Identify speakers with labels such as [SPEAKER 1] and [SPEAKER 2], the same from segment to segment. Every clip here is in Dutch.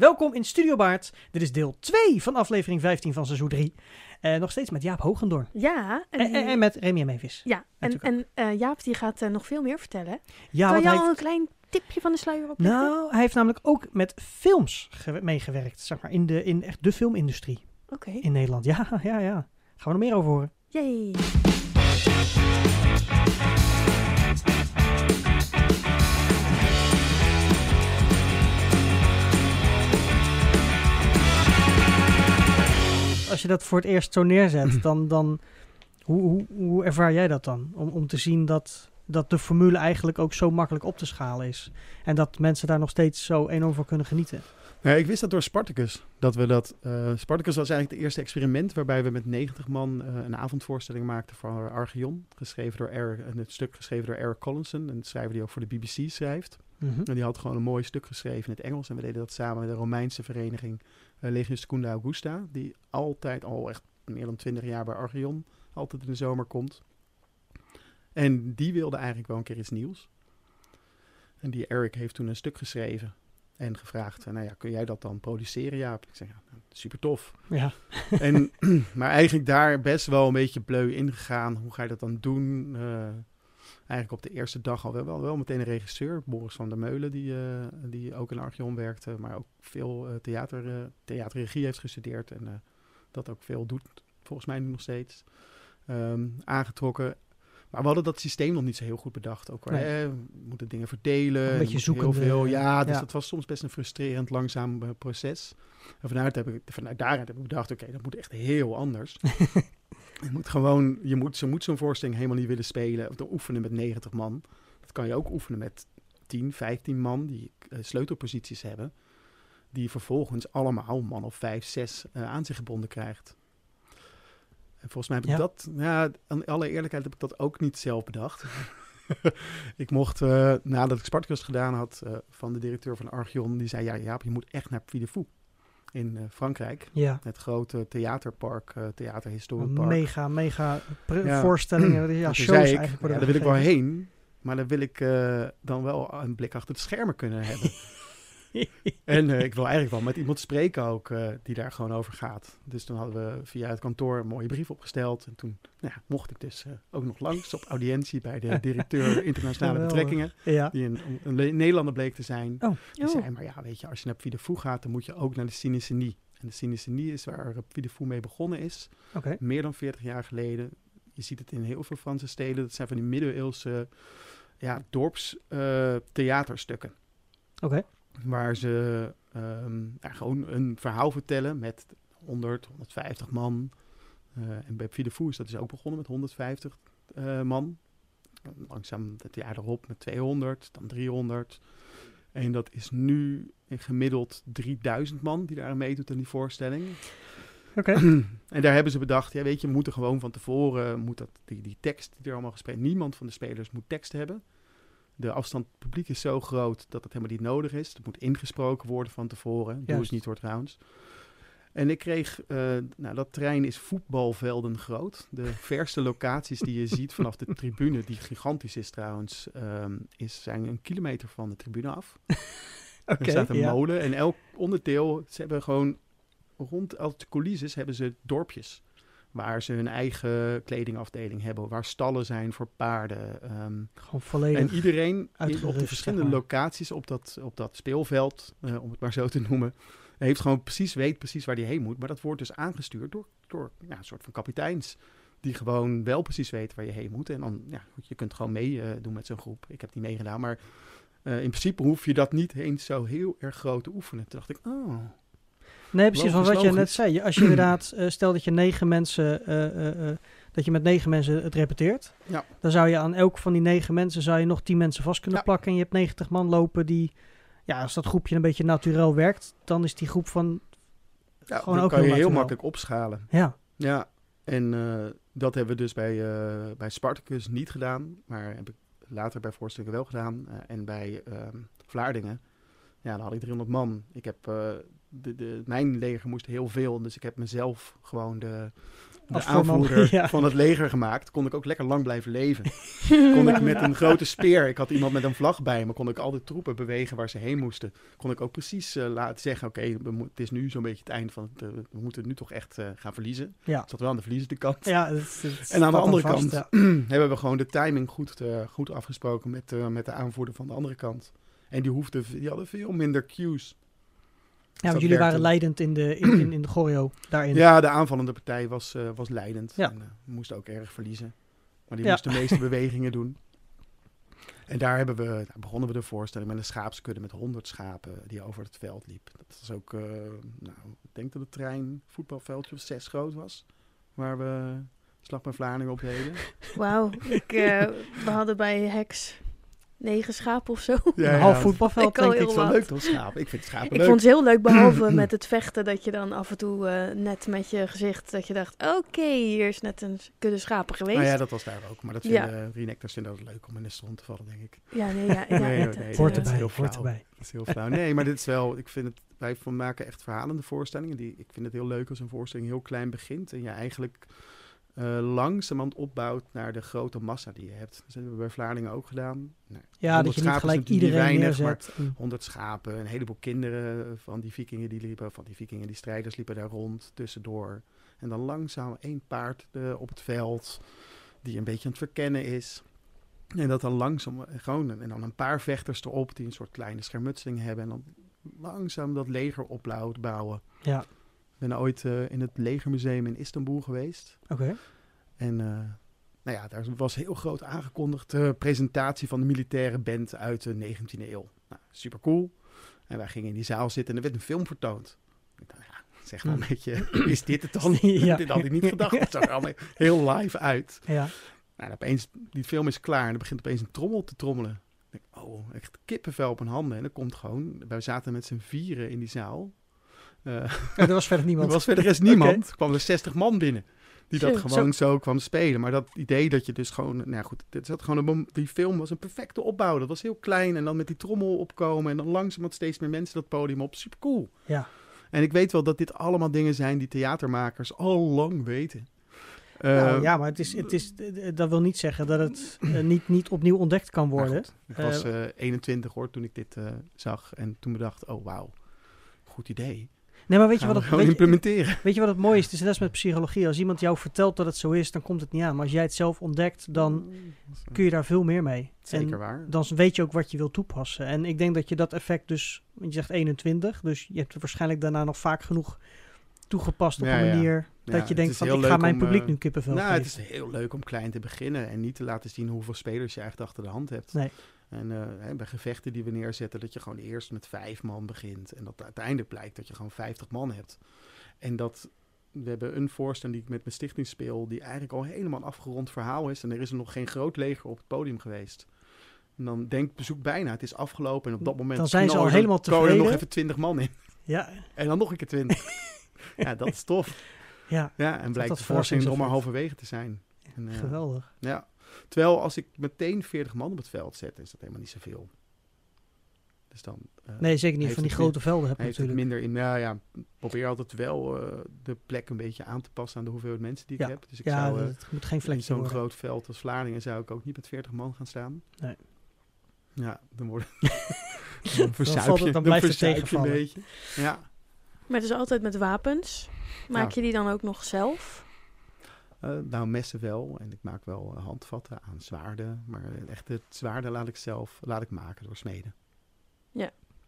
[SPEAKER 1] Welkom in Studio Baard. Dit is deel 2 van aflevering 15 van seizoen 3. Uh, nog steeds met Jaap Hoogendoorn.
[SPEAKER 2] Ja.
[SPEAKER 1] En, en, en met Remy Mevis.
[SPEAKER 2] Ja, en, en uh, Jaap die gaat uh, nog veel meer vertellen.
[SPEAKER 1] Ja,
[SPEAKER 2] kan je al een klein tipje van de sluier op?
[SPEAKER 1] Nou, hij heeft namelijk ook met films meegewerkt, zeg maar, in, de, in echt de filmindustrie.
[SPEAKER 2] Oké. Okay.
[SPEAKER 1] In Nederland. Ja, ja, ja. Gaan we nog meer over horen.
[SPEAKER 2] Yay.
[SPEAKER 1] Als je dat voor het eerst zo neerzet, dan, dan hoe, hoe, hoe ervaar jij dat dan? Om, om te zien dat, dat de formule eigenlijk ook zo makkelijk op te schalen is. En dat mensen daar nog steeds zo enorm van kunnen genieten.
[SPEAKER 3] Ja, ik wist dat door Spartacus. Dat we dat, uh, Spartacus was eigenlijk het eerste experiment waarbij we met 90 man uh, een avondvoorstelling maakten voor Archeon. Geschreven door Eric, en het stuk geschreven door Eric Collinson, een schrijver die ook voor de BBC schrijft.
[SPEAKER 1] Mm -hmm.
[SPEAKER 3] En die had gewoon een mooi stuk geschreven in het Engels. En we deden dat samen met de Romeinse vereniging uh, Legion Secunda Augusta. Die altijd al echt meer dan 20 jaar bij Archeon altijd in de zomer komt. En die wilde eigenlijk wel een keer iets nieuws. En die Eric heeft toen een stuk geschreven. En gevraagd, nou ja, kun jij dat dan produceren? Ja, ik zeg, ja, super tof.
[SPEAKER 1] Ja.
[SPEAKER 3] En, maar eigenlijk daar best wel een beetje bleu ingegaan. Hoe ga je dat dan doen? Uh, eigenlijk op de eerste dag al wel, wel, wel meteen een regisseur, Boris van der Meulen, die, uh, die ook in Archeon werkte, maar ook veel uh, theater, theaterregie heeft gestudeerd en dat ook veel doet, volgens mij nu nog steeds. Um, aangetrokken. Maar we hadden dat systeem nog niet zo heel goed bedacht. Ook nee. eh, we moeten dingen verdelen.
[SPEAKER 1] Een beetje zoeken.
[SPEAKER 3] Heel veel. Ja, dus
[SPEAKER 1] ja.
[SPEAKER 3] dat was soms best een frustrerend, langzaam uh, proces. En vanuit, heb ik, vanuit daaruit heb ik bedacht, oké, okay, dat moet echt heel anders. je moet gewoon, je moet, ze moet zo'n voorstelling helemaal niet willen spelen of oefenen met 90 man. Dat kan je ook oefenen met 10, 15 man die uh, sleutelposities hebben. Die vervolgens allemaal man of 5, 6 uh, aan zich gebonden krijgt. En volgens mij heb ik
[SPEAKER 1] Ja.
[SPEAKER 3] dat, ja, aan alle eerlijkheid heb ik dat ook niet zelf bedacht. ik mocht, uh, nadat ik Spartacus gedaan had, van de directeur van Archeon, die zei, ja Jaap, je moet echt naar Puy de Fou in uh, Frankrijk.
[SPEAKER 1] Ja.
[SPEAKER 3] Het grote theaterpark, theaterhistoriepark.
[SPEAKER 1] Mega, mega
[SPEAKER 3] Ja.
[SPEAKER 1] voorstellingen, ja, shows
[SPEAKER 3] ik,
[SPEAKER 1] eigenlijk.
[SPEAKER 3] ja,
[SPEAKER 1] worden
[SPEAKER 3] daar wil ik wel heen, maar dan wil ik uh, dan wel een blik achter de schermen kunnen hebben. en uh, ik wil eigenlijk wel met iemand spreken ook, uh, die daar gewoon over gaat. Dus toen hadden we via het kantoor een mooie brief opgesteld. En toen nou ja, mocht ik dus uh, ook nog langs op audiëntie bij de directeur internationale
[SPEAKER 1] Geweldig.
[SPEAKER 3] betrekkingen.
[SPEAKER 1] Ja.
[SPEAKER 3] Die een, Nederlander bleek te zijn.
[SPEAKER 1] Oh.
[SPEAKER 3] Die zei, maar ja, weet je, als je naar Puy de Fou gaat, dan moet je ook naar de Cinecenie. En de Cinecenie is waar Puy de Fou mee begonnen is.
[SPEAKER 1] Oké.
[SPEAKER 3] Meer dan 40 jaar geleden. Je ziet het in heel veel Franse steden. Dat zijn van die middeleeuwse ja, dorps uh, theaterstukken. Waar ze um, ja, gewoon een verhaal vertellen met 100, 150 man. Uh, en bij is dat dus ook begonnen met 150 uh, man. Langzaam het jaar erop met 200, dan 300. En dat is nu in gemiddeld 3000 man die daar meedoet aan die voorstelling.
[SPEAKER 1] Oké.
[SPEAKER 3] en daar hebben ze bedacht, ja, weet je, we moeten gewoon van tevoren, moet dat, die, die tekst die er allemaal gespeeld, niemand van de spelers moet tekst hebben. De afstand publiek is zo groot dat het helemaal niet nodig is. Het moet ingesproken worden van tevoren. Doe
[SPEAKER 1] Juist.
[SPEAKER 3] eens niet hoor trouwens. En ik kreeg, uh, nou dat terrein is voetbalvelden groot. De verste locaties die je ziet vanaf de tribune, die gigantisch is trouwens, um, is, zijn een kilometer van de tribune af.
[SPEAKER 1] Oké.
[SPEAKER 3] er staat een
[SPEAKER 1] ja.
[SPEAKER 3] molen en elk onderdeel, ze hebben gewoon rond als de coulisses hebben ze dorpjes. Waar ze hun eigen kledingafdeling hebben. Waar stallen zijn voor paarden. Um,
[SPEAKER 1] Gewoon volledig.
[SPEAKER 3] en iedereen op de verschillende
[SPEAKER 1] zeg maar.
[SPEAKER 3] locaties op dat, op dat speelveld, uh, om het maar zo te noemen, heeft gewoon precies, weet precies waar hij heen moet. Maar dat wordt dus aangestuurd door, door ja, een soort van kapiteins. Die gewoon wel precies weten waar je heen moet. En dan, ja, je kunt gewoon meedoen uh, met zo'n groep. Ik heb niet meegedaan, maar uh, in principe hoef je dat niet eens zo heel erg groot te oefenen. Toen dacht ik, oh,
[SPEAKER 1] Nee, precies. Van
[SPEAKER 3] Logisch,
[SPEAKER 1] wat je net zei. Als je inderdaad, uh, stel dat je negen mensen, uh, uh, dat je met negen mensen het repeteert.
[SPEAKER 3] Ja.
[SPEAKER 1] Dan zou je aan elk van die negen mensen, zou je nog tien mensen vast kunnen
[SPEAKER 3] Ja.
[SPEAKER 1] plakken. En je hebt 90 man lopen die, ja, als dat groepje een beetje natuurlijk werkt, dan is die groep van,
[SPEAKER 3] ja,
[SPEAKER 1] Gewoon
[SPEAKER 3] dan
[SPEAKER 1] ook
[SPEAKER 3] kan je
[SPEAKER 1] heel
[SPEAKER 3] makkelijk opschalen.
[SPEAKER 1] ja.
[SPEAKER 3] Ja, en dat hebben we dus bij, bij Spartacus niet gedaan. Maar heb ik later bij voorstellingen wel gedaan. En bij Vlaardingen, ja, dan had ik 300 man. Ik heb de, de, mijn leger moest heel veel. Dus ik heb mezelf gewoon de, de aanvoerder
[SPEAKER 1] ja.
[SPEAKER 3] van het leger gemaakt. Kon ik ook lekker lang blijven leven. kon ik met een grote speer, ik had iemand met een vlag bij me, kon ik al die troepen bewegen waar ze heen moesten. Kon ik ook precies eh, laten zeggen, oké, het is nu zo'n beetje het einde van het, eh, we moeten nu toch echt eh, gaan verliezen.
[SPEAKER 1] Ja.
[SPEAKER 3] Ik zat wel aan de verliezende kant.
[SPEAKER 1] Ja, het, het
[SPEAKER 3] En aan de andere
[SPEAKER 1] vast,
[SPEAKER 3] kant
[SPEAKER 1] ja.
[SPEAKER 3] hebben we gewoon de timing goed, goed afgesproken met, met de aanvoerder van de andere kant. En die, hoefde, die hadden veel minder cues.
[SPEAKER 1] Ja, want jullie waren leidend in de, in, in, in de choreo daarin.
[SPEAKER 3] Ja, de aanvallende partij was, eh, was leidend.
[SPEAKER 1] Ja.
[SPEAKER 3] En, eh, we moesten ook erg verliezen. Maar die
[SPEAKER 1] Ja.
[SPEAKER 3] moest de meeste bewegingen doen. En daar hebben we, daar begonnen we de voorstelling met een schaapskudde met 100 schapen die over het veld liep. Dat was ook, eh, nou, ik denk dat het trein voetbalveldje of zes groot was. Waar we Slag bij Vlaardingen op deden.
[SPEAKER 2] Wauw. Ik, eh, we hadden bij Hex negen schapen of zo.
[SPEAKER 1] een half voetbalveld,
[SPEAKER 2] Ik
[SPEAKER 1] ik.
[SPEAKER 3] Ik vind
[SPEAKER 2] wat.
[SPEAKER 3] het leuk toch, schapen? Ik vind schapen
[SPEAKER 2] Ik
[SPEAKER 3] leuk.
[SPEAKER 2] vond het heel leuk, behalve met het vechten, dat je dan af en toe eh, net met je gezicht, dat je dacht, oké, hier is net een kudde schapen geweest.
[SPEAKER 3] Nou ja, dat was daar ook. Maar dat
[SPEAKER 2] Ja.
[SPEAKER 3] vinden reenactors vinden dat leuk om in de stront te vallen, denk ik.
[SPEAKER 2] Ja, nee, ja. ja
[SPEAKER 3] Nee,
[SPEAKER 2] het-
[SPEAKER 3] nee,
[SPEAKER 1] Hoort erbij,
[SPEAKER 3] heel
[SPEAKER 1] hoort
[SPEAKER 3] flauw.
[SPEAKER 1] erbij.
[SPEAKER 3] Dat is heel flauw. Nee, maar dit is wel, ik vind het, wij van maken echt verhalende voorstellingen. Die, ik vind het heel leuk als een voorstelling heel klein begint en je eigenlijk eh langzamerhand opbouwt naar de grote massa die je hebt. Dat hebben we bij Vlaardingen ook gedaan. Nou,
[SPEAKER 1] Ja,
[SPEAKER 3] 100
[SPEAKER 1] dat je niet gelijk iedereen
[SPEAKER 3] weinig,
[SPEAKER 1] neerzet. En-
[SPEAKER 3] 100 schapen, een heleboel kinderen van die vikingen die liepen, van die vikingen, die strijders liepen daar rond, tussendoor. En dan langzaam één paard eh, op het veld, die een beetje aan het verkennen is. En dat dan langzaam, eh, gewoon, en dan een paar vechters erop, die een soort kleine schermutseling hebben. En dan langzaam dat leger opbouwen, bouwen.
[SPEAKER 1] Ja,
[SPEAKER 3] ben ooit eh, in het legermuseum in Istanbul geweest.
[SPEAKER 1] oké.
[SPEAKER 3] En eh, nou ja, daar was heel groot aangekondigd de presentatie van de militaire band uit de 19e eeuw. Nou, super cool. En wij gingen in die zaal zitten en er werd een film vertoond. Ik dacht, ja, zeg wel een
[SPEAKER 1] Hmm.
[SPEAKER 3] beetje, is dit het dan?
[SPEAKER 1] Ja.
[SPEAKER 3] dit had ik niet gedacht. Het zag er allemaal heel live uit.
[SPEAKER 1] Ja.
[SPEAKER 3] Nou, en opeens, die film is klaar en er begint opeens een trommel te trommelen. Ik denk, oh, echt kippenvel op mijn handen. En dan komt gewoon, wij zaten met z'n vieren in die zaal. Eh,
[SPEAKER 1] Er was verder niemand.
[SPEAKER 3] er was verder rest niemand. Er kwamen er 60 man binnen. Die dat gewoon zo. kwam spelen. Maar dat idee dat je dus gewoon... Nou goed, dit zat gewoon een, die film was een perfecte opbouw. Dat was heel klein. En dan met die trommel opkomen. En dan langzaam wat steeds meer mensen dat podium op. Super cool.
[SPEAKER 1] Ja.
[SPEAKER 3] En ik weet wel dat dit allemaal dingen zijn die theatermakers al lang weten.
[SPEAKER 1] Nou,
[SPEAKER 3] Eh,
[SPEAKER 1] ja, maar het is, het is, dat wil niet zeggen dat het eh, niet, niet opnieuw ontdekt kan
[SPEAKER 3] maar
[SPEAKER 1] worden.
[SPEAKER 3] goed, ik was eh 21 hoor toen ik dit zag. En toen bedacht, oh wauw, goed idee.
[SPEAKER 1] Nee, maar weet je, wat het,
[SPEAKER 3] gewoon
[SPEAKER 1] weet,
[SPEAKER 3] implementeren.
[SPEAKER 1] weet je wat het mooie is? Het is net als met psychologie. Als iemand jou vertelt dat het zo is, dan komt het niet aan. Maar als jij het zelf ontdekt, dan kun je daar veel meer mee.
[SPEAKER 3] Zeker
[SPEAKER 1] En
[SPEAKER 3] waar.
[SPEAKER 1] dan weet je ook wat je wil toepassen. En ik denk dat je dat effect dus, want je zegt 21, dus je hebt waarschijnlijk daarna nog vaak genoeg toegepast op
[SPEAKER 3] Ja,
[SPEAKER 1] een manier
[SPEAKER 3] Ja,
[SPEAKER 1] dat je denkt van ik ga mijn
[SPEAKER 3] om,
[SPEAKER 1] publiek
[SPEAKER 3] eh,
[SPEAKER 1] nu kippenvel
[SPEAKER 3] Nou,
[SPEAKER 1] geven.
[SPEAKER 3] het is heel leuk om klein te beginnen en niet te laten zien hoeveel spelers je eigenlijk achter de hand hebt.
[SPEAKER 1] Nee.
[SPEAKER 3] En eh, bij gevechten die we neerzetten, dat je gewoon eerst met vijf man begint. En dat uiteindelijk blijkt dat je gewoon 50 man hebt. En dat we hebben een voorstelling die ik met mijn stichting speel, die eigenlijk al helemaal een afgerond verhaal is. En er is er nog geen groot leger op het podium geweest. En dan denkt bezoek bijna, het is afgelopen. En op dat moment
[SPEAKER 1] Dan zijn ze al
[SPEAKER 3] er-
[SPEAKER 1] helemaal
[SPEAKER 3] komen er nog
[SPEAKER 1] tevreden.
[SPEAKER 3] even 20 man in.
[SPEAKER 1] Ja,
[SPEAKER 3] En dan nog een keer 20. ja, dat is tof.
[SPEAKER 1] ja,
[SPEAKER 3] Ja, en blijkt
[SPEAKER 1] dat
[SPEAKER 3] de voorstelling nog maar halverwege te zijn. En, eh,
[SPEAKER 1] geweldig.
[SPEAKER 3] ja. Terwijl als ik meteen 40 man op het veld zet, is dat helemaal niet zoveel. Dus dan eh,
[SPEAKER 1] Nee, zeker niet van die grote velden heb je natuurlijk.
[SPEAKER 3] minder in. Nou ja, probeer altijd wel eh, de plek een beetje aan te passen aan de hoeveelheid mensen die ik
[SPEAKER 1] Ja.
[SPEAKER 3] heb. Dus ik
[SPEAKER 1] Ja,
[SPEAKER 3] zou eh,
[SPEAKER 1] het moet geen
[SPEAKER 3] in
[SPEAKER 1] vlekje
[SPEAKER 3] zo'n
[SPEAKER 1] worden.
[SPEAKER 3] groot veld als Vlaardingen zou ik ook niet met 40 man gaan staan.
[SPEAKER 1] Nee.
[SPEAKER 3] Ja, dan wordt dan verzuip je,
[SPEAKER 1] dan blijft het
[SPEAKER 3] je een beetje. Ja.
[SPEAKER 2] Maar het is altijd met wapens. Maak
[SPEAKER 3] Ja.
[SPEAKER 2] je die dan ook nog zelf?
[SPEAKER 3] Eh, nou, messen wel. En ik maak wel eh, handvatten aan zwaarden. Maar echt het zwaarden laat ik zelf laat ik maken door smeden.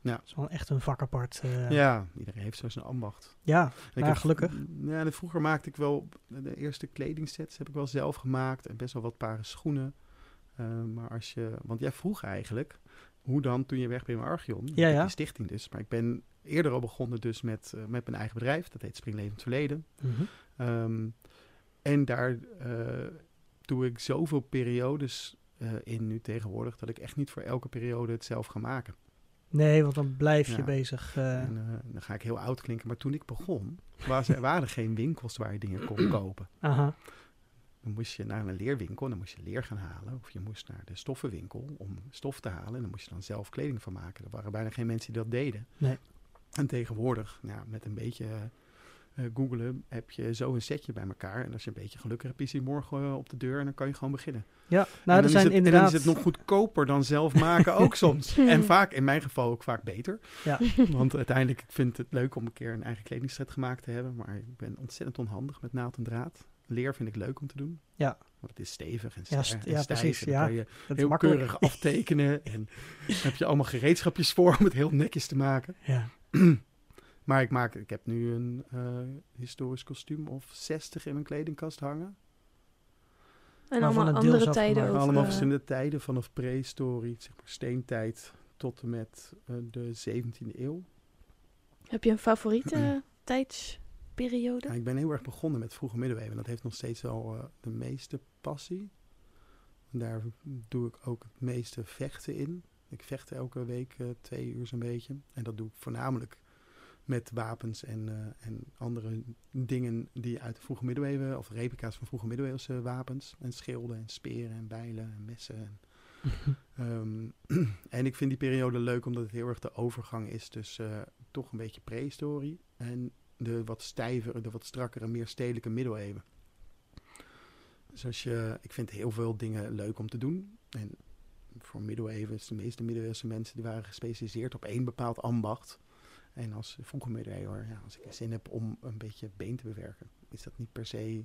[SPEAKER 1] Dat is wel echt een vak apart. eh.
[SPEAKER 3] Ja, iedereen heeft zo zijn ambacht.
[SPEAKER 1] ja. Nou,
[SPEAKER 3] heb-
[SPEAKER 1] gelukkig.
[SPEAKER 3] Ja, en vroeger maakte ik wel de eerste kledingsets heb ik wel zelf gemaakt en best wel wat paren schoenen. Eh, maar als je, want jij vroeg eigenlijk hoe dan toen je weg bent bij Archeon,
[SPEAKER 1] Ja,
[SPEAKER 3] met
[SPEAKER 1] ja.
[SPEAKER 3] die stichting dus. Maar ik ben eerder al begonnen dus met, met mijn eigen bedrijf, dat heet Springlevend Verleden. Ehm, en daar eh, doe ik zoveel periodes eh, in nu tegenwoordig dat ik echt niet voor elke periode het zelf ga maken.
[SPEAKER 1] Nee, want dan blijf je
[SPEAKER 3] Ja.
[SPEAKER 1] bezig. eh.
[SPEAKER 3] En, dan ga ik heel oud klinken, maar toen ik begon, was, er waren geen winkels waar je dingen kon kopen.
[SPEAKER 1] aha.
[SPEAKER 3] Dan moest je naar een leerwinkel en dan moest je leer gaan halen. Of je moest naar de stoffenwinkel om stof te halen. En dan moest je dan zelf kleding van maken. Er waren bijna geen mensen die dat deden.
[SPEAKER 1] Nee.
[SPEAKER 3] En tegenwoordig, nou, met een beetje uh, googlen, heb je zo een setje bij elkaar. En als je een beetje geluk hebt, is hij morgen uh, op de deur en dan kan je gewoon beginnen.
[SPEAKER 1] Ja, nou, er zijn
[SPEAKER 3] het,
[SPEAKER 1] inderdaad...
[SPEAKER 3] dan is het nog goedkoper dan zelf maken ook soms. En vaak, in mijn geval ook vaak beter.
[SPEAKER 1] Ja.
[SPEAKER 3] Want uiteindelijk, ik vind het leuk om een keer een eigen kledingset gemaakt te hebben. Maar ik ben ontzettend onhandig met naald en draad. Leer vind ik leuk om te doen.
[SPEAKER 1] Ja.
[SPEAKER 3] Want het is stevig en,
[SPEAKER 1] ja,
[SPEAKER 3] st
[SPEAKER 1] ja,
[SPEAKER 3] stijf.
[SPEAKER 1] precies,
[SPEAKER 3] en dan
[SPEAKER 1] ja.
[SPEAKER 3] kan je
[SPEAKER 1] Dat
[SPEAKER 3] heel
[SPEAKER 1] makkelijk.
[SPEAKER 3] keurig aftekenen. en heb je allemaal gereedschapjes voor om het heel netjes te maken.
[SPEAKER 1] Ja.
[SPEAKER 3] Maar ik, maak, ik heb nu een uh, historisch kostuum of 60 in mijn kledingkast hangen.
[SPEAKER 2] En allemaal andere tijden ook.
[SPEAKER 3] Allemaal
[SPEAKER 2] eh,
[SPEAKER 3] verschillende tijden, vanaf prehistorie, zeg maar steentijd, tot en met uh, de 17e eeuw.
[SPEAKER 2] Heb je een favoriete tijdsperiode?
[SPEAKER 3] Ja, ik ben heel erg begonnen met vroege middeleeuwen. Dat heeft nog steeds wel uh, de meeste passie. Daar doe ik ook het meeste vechten in. Ik vecht elke week uh, twee uur zo'n beetje. En dat doe ik voornamelijk met wapens en, uh, en andere dingen die uit de vroege middeleeuwen, of replica's van vroege middeleeuwse wapens. En schilden en speren en bijlen en messen. En, um, en ik vind die periode leuk omdat het heel erg de overgang is tussen uh, toch een beetje prehistorie en de wat stijvere, de wat strakkere, meer stedelijke middeleeuwen. Dus als je, ik vind heel veel dingen leuk om te doen. En voor middeleeuwen, de meeste middeleeuwse mensen die waren gespecialiseerd op één bepaald ambacht. En als vroege middeleeuwen, ja, als ik zin heb om een beetje been te bewerken, is dat niet per se,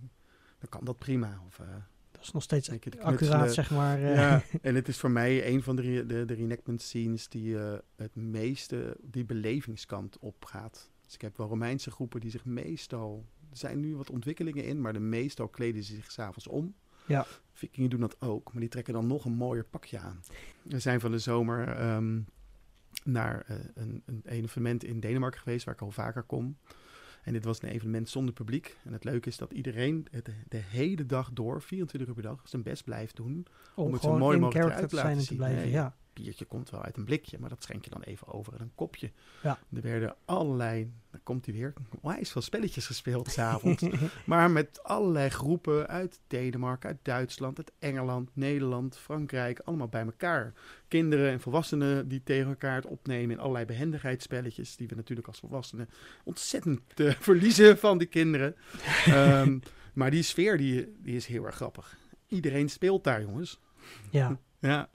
[SPEAKER 3] dan kan dat prima. Of, uh,
[SPEAKER 1] dat is nog steeds
[SPEAKER 3] een keer
[SPEAKER 1] accuraat, zeg maar. Uh.
[SPEAKER 3] Ja, en het is voor mij een van de, re de, de reenactment scenes die uh, het meeste die belevingskant op gaat. Dus ik heb wel Romeinse groepen die zich meestal, er zijn nu wat ontwikkelingen in, maar de meestal kleden ze zich s'avonds om.
[SPEAKER 1] Ja.
[SPEAKER 3] Vikingen doen dat ook, maar die trekken dan nog een mooier pakje aan. We zijn van de zomer um, naar uh, een, een evenement in Denemarken geweest, waar ik al vaker kom. En dit was een evenement zonder publiek. En het leuke is dat iedereen het, de hele dag door, 24 uur per dag, zijn best blijft doen.
[SPEAKER 1] Om,
[SPEAKER 3] om het zo mooi mogelijk eruit
[SPEAKER 1] te
[SPEAKER 3] laten
[SPEAKER 1] en te
[SPEAKER 3] zien.
[SPEAKER 1] blijven,
[SPEAKER 3] Nee,
[SPEAKER 1] ja.
[SPEAKER 3] Biertje komt wel uit een blikje, maar dat schenk je dan even over in een kopje.
[SPEAKER 1] Ja.
[SPEAKER 3] Er werden allerlei, daar komt hij weer, onwijs veel spelletjes gespeeld s'avonds. maar met allerlei groepen uit Denemarken, uit Duitsland, uit Engeland, Nederland, Frankrijk, allemaal bij elkaar. Kinderen en volwassenen die tegen elkaar het opnemen in allerlei behendigheidsspelletjes, die we natuurlijk als volwassenen ontzettend uh, verliezen van die kinderen. um, maar die sfeer, die, die is heel erg grappig. Iedereen speelt daar, jongens.
[SPEAKER 1] Ja.
[SPEAKER 3] Ja,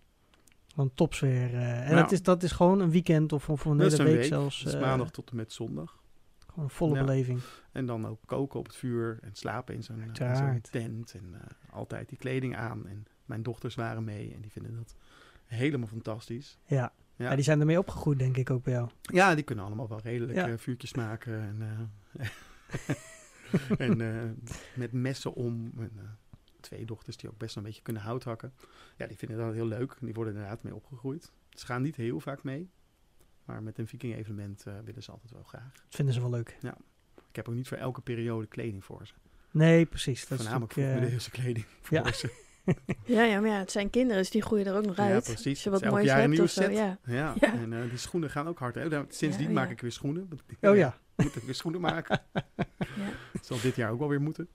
[SPEAKER 1] Gewoon topsfeer. Uh, en
[SPEAKER 3] Nou.
[SPEAKER 1] dat, is, dat is gewoon een weekend of, of een hele
[SPEAKER 3] een
[SPEAKER 1] week,
[SPEAKER 3] week.
[SPEAKER 1] zelfs.
[SPEAKER 3] Dus
[SPEAKER 1] eh,
[SPEAKER 3] maandag tot en met zondag.
[SPEAKER 1] Gewoon een volle beleving.
[SPEAKER 3] En dan ook koken op het vuur en slapen in zo'n in zo'n
[SPEAKER 1] Uiteraard.
[SPEAKER 3] tent. En eh, altijd die kleding aan. En mijn dochters waren mee en die vinden dat helemaal fantastisch.
[SPEAKER 1] Ja.
[SPEAKER 3] Ja.
[SPEAKER 1] Ja. die zijn ermee opgegroeid, denk ik ook bij jou.
[SPEAKER 3] Ja, die kunnen allemaal wel redelijk
[SPEAKER 1] Ja.
[SPEAKER 3] eh, vuurtjes maken. En, eh, en eh, met messen om. En, eh, twee dochters die ook best wel een beetje kunnen hout hakken. Ja, die vinden dat heel leuk. Die worden inderdaad mee opgegroeid. Ze gaan niet heel vaak mee. Maar met een viking evenement eh, willen ze altijd wel graag.
[SPEAKER 1] Dat vinden ze wel leuk.
[SPEAKER 3] Ik heb ook niet voor elke periode kleding voor ze.
[SPEAKER 1] Nee, precies. Dat
[SPEAKER 3] Voornamelijk
[SPEAKER 1] is
[SPEAKER 3] voor
[SPEAKER 1] natuurlijk, eh,
[SPEAKER 3] middeleeuwse kleding voor
[SPEAKER 1] ja.
[SPEAKER 3] ze.
[SPEAKER 2] Ja, ja, maar ja, het zijn kinderen, dus die groeien er ook nog
[SPEAKER 3] Ja,
[SPEAKER 2] uit.
[SPEAKER 3] precies.
[SPEAKER 2] Als je wat moois
[SPEAKER 3] jaar een
[SPEAKER 2] hebt
[SPEAKER 3] nieuwe
[SPEAKER 2] of zo,
[SPEAKER 3] set.
[SPEAKER 2] ja.
[SPEAKER 3] Ja,
[SPEAKER 2] Ja.
[SPEAKER 3] en eh, die schoenen gaan ook hard. Hè? Sindsdien
[SPEAKER 2] Ja,
[SPEAKER 3] maak
[SPEAKER 2] ja.
[SPEAKER 3] ik weer schoenen.
[SPEAKER 1] Oh ja,
[SPEAKER 3] Moet ik weer schoenen maken.
[SPEAKER 2] Ja.
[SPEAKER 3] Zal dit jaar ook wel weer moeten.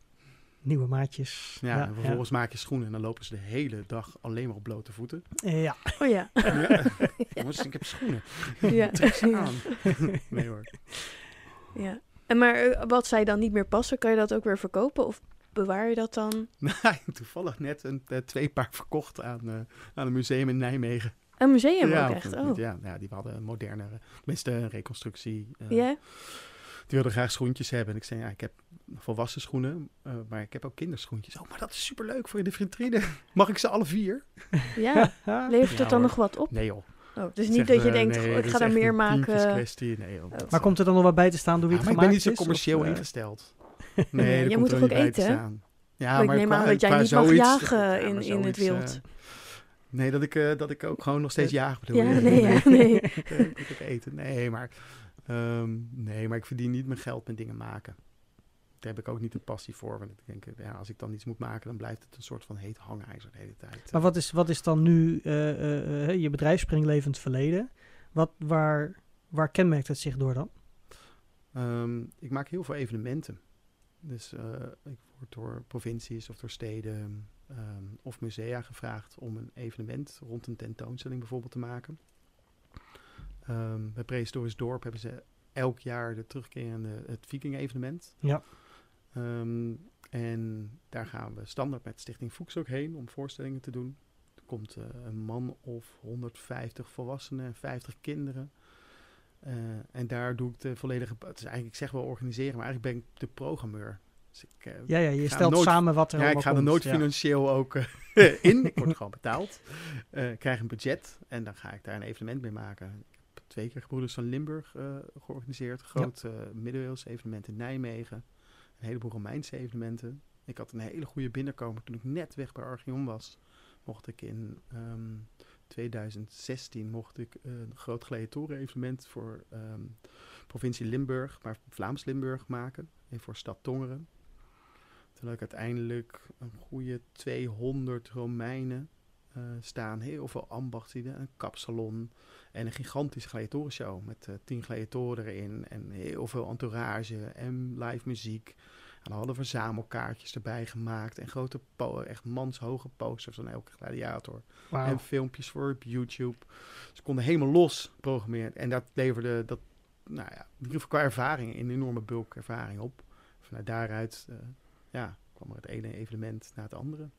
[SPEAKER 1] Nieuwe maatjes.
[SPEAKER 3] Ja, en vervolgens maak je schoenen en dan lopen ze de hele dag alleen maar op blote voeten.
[SPEAKER 1] Ja.
[SPEAKER 2] Oh ja.
[SPEAKER 3] Ja. Jongens, ik heb schoenen.
[SPEAKER 2] ja.
[SPEAKER 3] Trek ze
[SPEAKER 2] Ja.
[SPEAKER 3] aan. nee hoor.
[SPEAKER 2] ja. En maar eh, wat zij dan niet meer passen, kan je dat ook weer verkopen? Of bewaar je dat dan?
[SPEAKER 3] Nou, toevallig net een, eh, twee paar verkocht aan, eh, aan een museum in Nijmegen.
[SPEAKER 2] Een museum
[SPEAKER 3] ja,
[SPEAKER 2] ook echt? Oh.
[SPEAKER 3] ja, ja, die hadden een modernere, tenminste een reconstructie.
[SPEAKER 2] Ja?
[SPEAKER 3] Wilden graag schoentjes hebben. En ik zei, ja, ik heb volwassen schoenen, eh, maar ik heb ook kinderschoentjes. Oh, maar dat is superleuk voor in de vitrine. Mag ik ze alle vier?
[SPEAKER 2] Ja. Levert
[SPEAKER 3] Ja,
[SPEAKER 2] het dan
[SPEAKER 3] hoor.
[SPEAKER 2] nog wat op?
[SPEAKER 3] Nee joh.
[SPEAKER 2] Oh, dus niet dat je
[SPEAKER 3] eh,
[SPEAKER 2] denkt,
[SPEAKER 3] nee, dit
[SPEAKER 2] ik ga er
[SPEAKER 3] echt
[SPEAKER 2] meer maken.
[SPEAKER 3] Nee, joh.
[SPEAKER 2] Oh.
[SPEAKER 1] maar komt er dan nog wat bij te staan door wie
[SPEAKER 3] Ja,
[SPEAKER 1] het
[SPEAKER 3] maar ik ben niet zo
[SPEAKER 1] of,
[SPEAKER 3] commercieel
[SPEAKER 1] eh,
[SPEAKER 3] ingesteld. Nee,
[SPEAKER 2] je moet toch ook eten,
[SPEAKER 3] staan. Ja,
[SPEAKER 2] ik
[SPEAKER 3] maar
[SPEAKER 2] neem
[SPEAKER 3] qua-
[SPEAKER 2] aan dat jij niet mag
[SPEAKER 3] zoiets-
[SPEAKER 2] jagen
[SPEAKER 3] ja,
[SPEAKER 2] in, in het wild.
[SPEAKER 3] nee, dat ik, eh, dat ik ook gewoon nog steeds jaag bedoel
[SPEAKER 2] ja, nee, ja, nee.
[SPEAKER 3] Eh, ik moet ook eten. Nee, maar, ehm, nee, maar ik verdien niet mijn geld met dingen maken. Daar heb ik ook niet de passie voor. Want ik denk, ja, als ik dan iets moet maken, dan blijft het een soort van heet hangijzer de hele tijd.
[SPEAKER 1] Maar wat is, wat is dan nu eh, eh, je bedrijf springlevend verleden? Wat, waar, waar kenmerkt het zich door dan?
[SPEAKER 3] Ehm, ik maak heel veel evenementen. Dus ik word door provincies of door steden ehm, of musea gevraagd om een evenement rond een tentoonstelling bijvoorbeeld te maken. Ehm, bij Prehistorisch Dorp hebben ze elk jaar de terugkerende het Viking-evenement.
[SPEAKER 1] Ja.
[SPEAKER 3] Ehm, en daar gaan we standaard met Stichting Fuchs ook heen om voorstellingen te doen. Er komt eh, een man of 150 volwassenen en 50 kinderen. Eh, en daar doe ik de volledige... Het is eigenlijk, ik zeg wel organiseren, maar eigenlijk ben ik de programmeur. Dus ik, eh,
[SPEAKER 1] Ja, ja, je stelt
[SPEAKER 3] nooit-
[SPEAKER 1] samen wat er
[SPEAKER 3] ja, ik ga er nooit
[SPEAKER 1] Ja.
[SPEAKER 3] financieel ook in. Ik word gewoon betaald. Ik krijg een budget en dan ga ik daar een evenement mee maken. Twee keer Gebroeders van Limburg eh, georganiseerd. Groot eh middeleeuws evenement in Nijmegen. Een heleboel Romeinse evenementen. Ik had een hele goede binnenkomer toen ik net weg bij Archeon was. Mocht ik in ehm, 2016 mocht ik een groot gladiatoren evenement voor ehm, provincie Limburg, maar Vlaams Limburg maken. En voor stad Tongeren. Terwijl ik uiteindelijk een goede 200 Romeinen eh, staan. Heel veel ambachtslieden, een kapsalon en een gigantische gladiatorenshow. Met eh, tien gladiatoren erin en heel veel entourage en live muziek. En dan hadden we verzamelkaartjes erbij gemaakt. En grote, echt manshoge posters van elke gladiator. En filmpjes voor op YouTube. Ze konden helemaal los programmeren. En dat leverde, dat, nou ja, in ieder geval qua ervaring, een enorme bulk ervaring op. Vanuit daaruit, eh, ja, kwam er het ene evenement na het andere.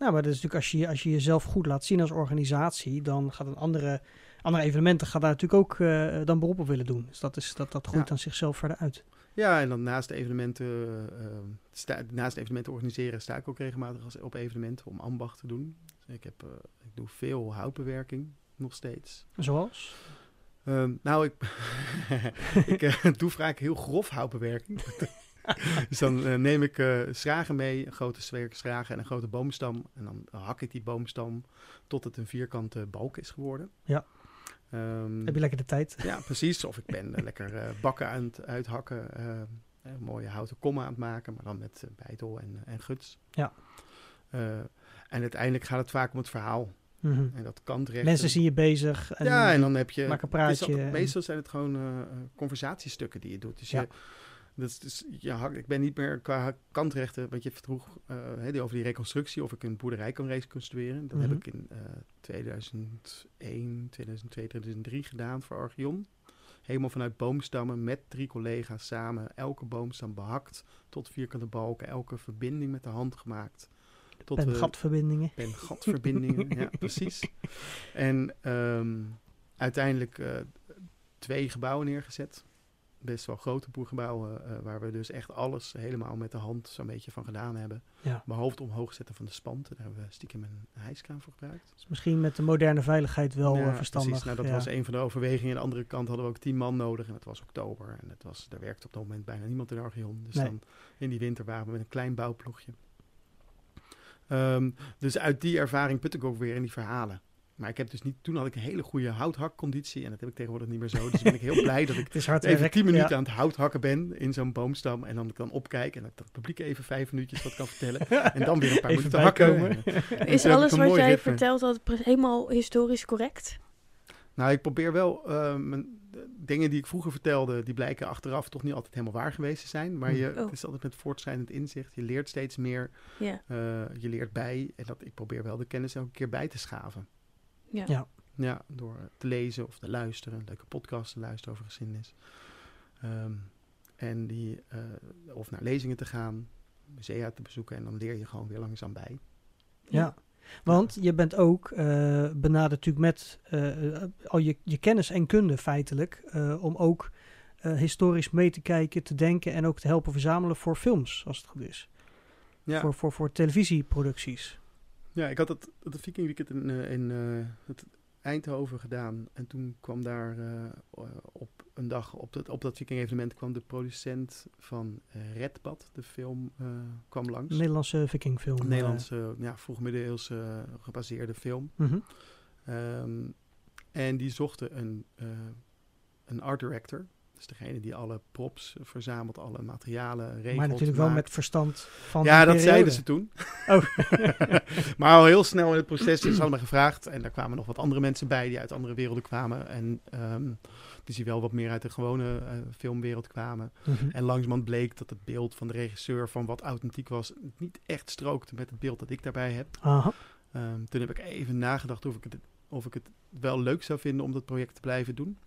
[SPEAKER 1] Nou, maar dat is natuurlijk als je, als je jezelf goed laat zien als organisatie, dan gaat een andere, andere evenementen gaat daar natuurlijk ook eh, dan beroep op willen doen. Dus dat, is, dat, dat groeit
[SPEAKER 3] Ja.
[SPEAKER 1] dan zichzelf verder uit.
[SPEAKER 3] Ja, en dan naast de evenementen, sta, naast evenementen organiseren, sta ik ook regelmatig als, op evenementen om ambacht te doen. Dus ik, heb, ik doe veel houtbewerking, nog steeds.
[SPEAKER 1] Zoals?
[SPEAKER 3] Ehm, nou, ik, ik doe vaak heel grof houtbewerking. dus dan eh, neem ik eh, schragen mee, een grote schragen en een grote boomstam. En dan hak ik die boomstam tot het een vierkante balk is geworden.
[SPEAKER 1] Ja.
[SPEAKER 3] Ehm,
[SPEAKER 1] Heb je lekker de tijd?
[SPEAKER 3] ja, precies. Of ik ben eh, lekker bakken aan het uithakken. mooie houten kommen aan het maken, maar dan met bijtel en, en guts.
[SPEAKER 1] Ja.
[SPEAKER 3] En uiteindelijk gaat het vaak om het verhaal.
[SPEAKER 1] Mhm.
[SPEAKER 3] En dat kantrecht.
[SPEAKER 1] Mensen zien je bezig. En
[SPEAKER 3] ja, en dan heb je...
[SPEAKER 1] maak een praatje.
[SPEAKER 3] meestal zijn het gewoon conversatiestukken die je doet. Dus
[SPEAKER 1] Ja.
[SPEAKER 3] je, dus, hakt- ik ben niet meer qua kantrechten, want je vroeg eh, over die reconstructie, of ik een boerderij kan reconstrueren. Dat
[SPEAKER 1] Mhm.
[SPEAKER 3] heb ik in eh 2001, 2002, 2003 gedaan voor Archeon. Helemaal vanuit boomstammen met drie collega's samen. Elke boomstam behakt tot vierkante balken. Elke verbinding met de hand gemaakt. Tot
[SPEAKER 1] en
[SPEAKER 3] we-
[SPEAKER 1] gatverbindingen.
[SPEAKER 3] en gatverbindingen, ja, precies. En ehm, uiteindelijk eh, twee gebouwen neergezet. Best wel grote boergebouwen, eh, waar we dus echt alles helemaal met de hand zo'n beetje van gedaan hebben.
[SPEAKER 1] Ja.
[SPEAKER 3] Behalve het omhoog zetten van de spanten, daar hebben we stiekem een hijskraan voor gebruikt.
[SPEAKER 1] Dus misschien met de moderne veiligheid wel
[SPEAKER 3] Ja,
[SPEAKER 1] eh, verstandig.
[SPEAKER 3] Precies, nou, dat
[SPEAKER 1] ja.
[SPEAKER 3] was een van de overwegingen. Aan de andere kant hadden we ook tien man nodig en het was oktober. En het was, daar werkte op dat moment bijna niemand in Archeon. Dus
[SPEAKER 1] Nee.
[SPEAKER 3] dan in die winter waren we met een klein bouwploegje. Ehm, dus uit die ervaring put ik ook weer in die verhalen. Maar ik heb dus niet, toen had ik een hele goede houthakconditie en dat heb ik tegenwoordig niet meer zo. Dus ben ik heel blij dat ik even
[SPEAKER 1] werk.
[SPEAKER 3] tien minuten
[SPEAKER 1] ja.
[SPEAKER 3] aan het hout hakken ben in zo'n boomstam. En dan ik dan opkijk en dat het publiek even vijf minuutjes wat kan vertellen. En dan weer een paar
[SPEAKER 1] Even
[SPEAKER 3] minuten hakken. En
[SPEAKER 2] Is alles wat jij
[SPEAKER 3] ritme.
[SPEAKER 2] vertelt altijd pre- helemaal historisch correct?
[SPEAKER 3] Nou, ik probeer wel eh, mijn, dingen die ik vroeger vertelde, die blijken achteraf toch niet altijd helemaal waar geweest te zijn. Maar je,
[SPEAKER 2] Oh.
[SPEAKER 3] het is altijd met voortschrijdend inzicht. Je leert steeds meer.
[SPEAKER 2] Ja.
[SPEAKER 3] eh, je leert bij. En dat, ik probeer wel de kennis elke keer bij te schaven.
[SPEAKER 2] Ja.
[SPEAKER 1] Ja.
[SPEAKER 3] Ja, door te lezen of te luisteren. Een leuke podcast te luisteren over geschiedenis. Ehm, en die, eh, of naar lezingen te gaan, musea te bezoeken. En dan leer je gewoon weer langzaam bij.
[SPEAKER 1] Ja. Want je bent ook eh benaderd natuurlijk met eh, al je, je kennis en kunde feitelijk. eh, om ook eh, historisch mee te kijken, te denken en ook te helpen verzamelen voor films, als het goed is.
[SPEAKER 3] Ja.
[SPEAKER 1] Voor, voor, voor televisieproducties.
[SPEAKER 3] Ja, ik had het, het Viking Weekend in, eh, in eh, het Eindhoven gedaan. En toen kwam daar eh, op een dag, op dat, op dat Viking evenement, kwam de producent van Redbad, de film, kwam langs.
[SPEAKER 1] Een Nederlandse vikingfilm.
[SPEAKER 3] Een
[SPEAKER 1] eh.
[SPEAKER 3] Nederlandse, ja, vroegmiddeleeuwse eh, gebaseerde film.
[SPEAKER 1] Mhm.
[SPEAKER 3] Ehm, en die zochten een, een art director. Dus degene die alle props verzamelt, alle materialen, regelt.
[SPEAKER 1] Maar natuurlijk wel met verstand van
[SPEAKER 3] Ja, dat
[SPEAKER 1] periode.
[SPEAKER 3] zeiden ze toen.
[SPEAKER 1] Oh.
[SPEAKER 3] maar al heel snel in het proces is allemaal gevraagd. En daar kwamen nog wat andere mensen bij die uit andere werelden kwamen. En ehm dus die wel wat meer uit de gewone eh, filmwereld kwamen.
[SPEAKER 1] Mhm.
[SPEAKER 3] En langzamerhand bleek dat het beeld van de regisseur van wat authentiek was... niet echt strookte met het beeld dat ik daarbij heb.
[SPEAKER 1] Aha.
[SPEAKER 3] Ehm, toen heb ik even nagedacht of ik, het, of ik het wel leuk zou vinden om dat project te blijven doen.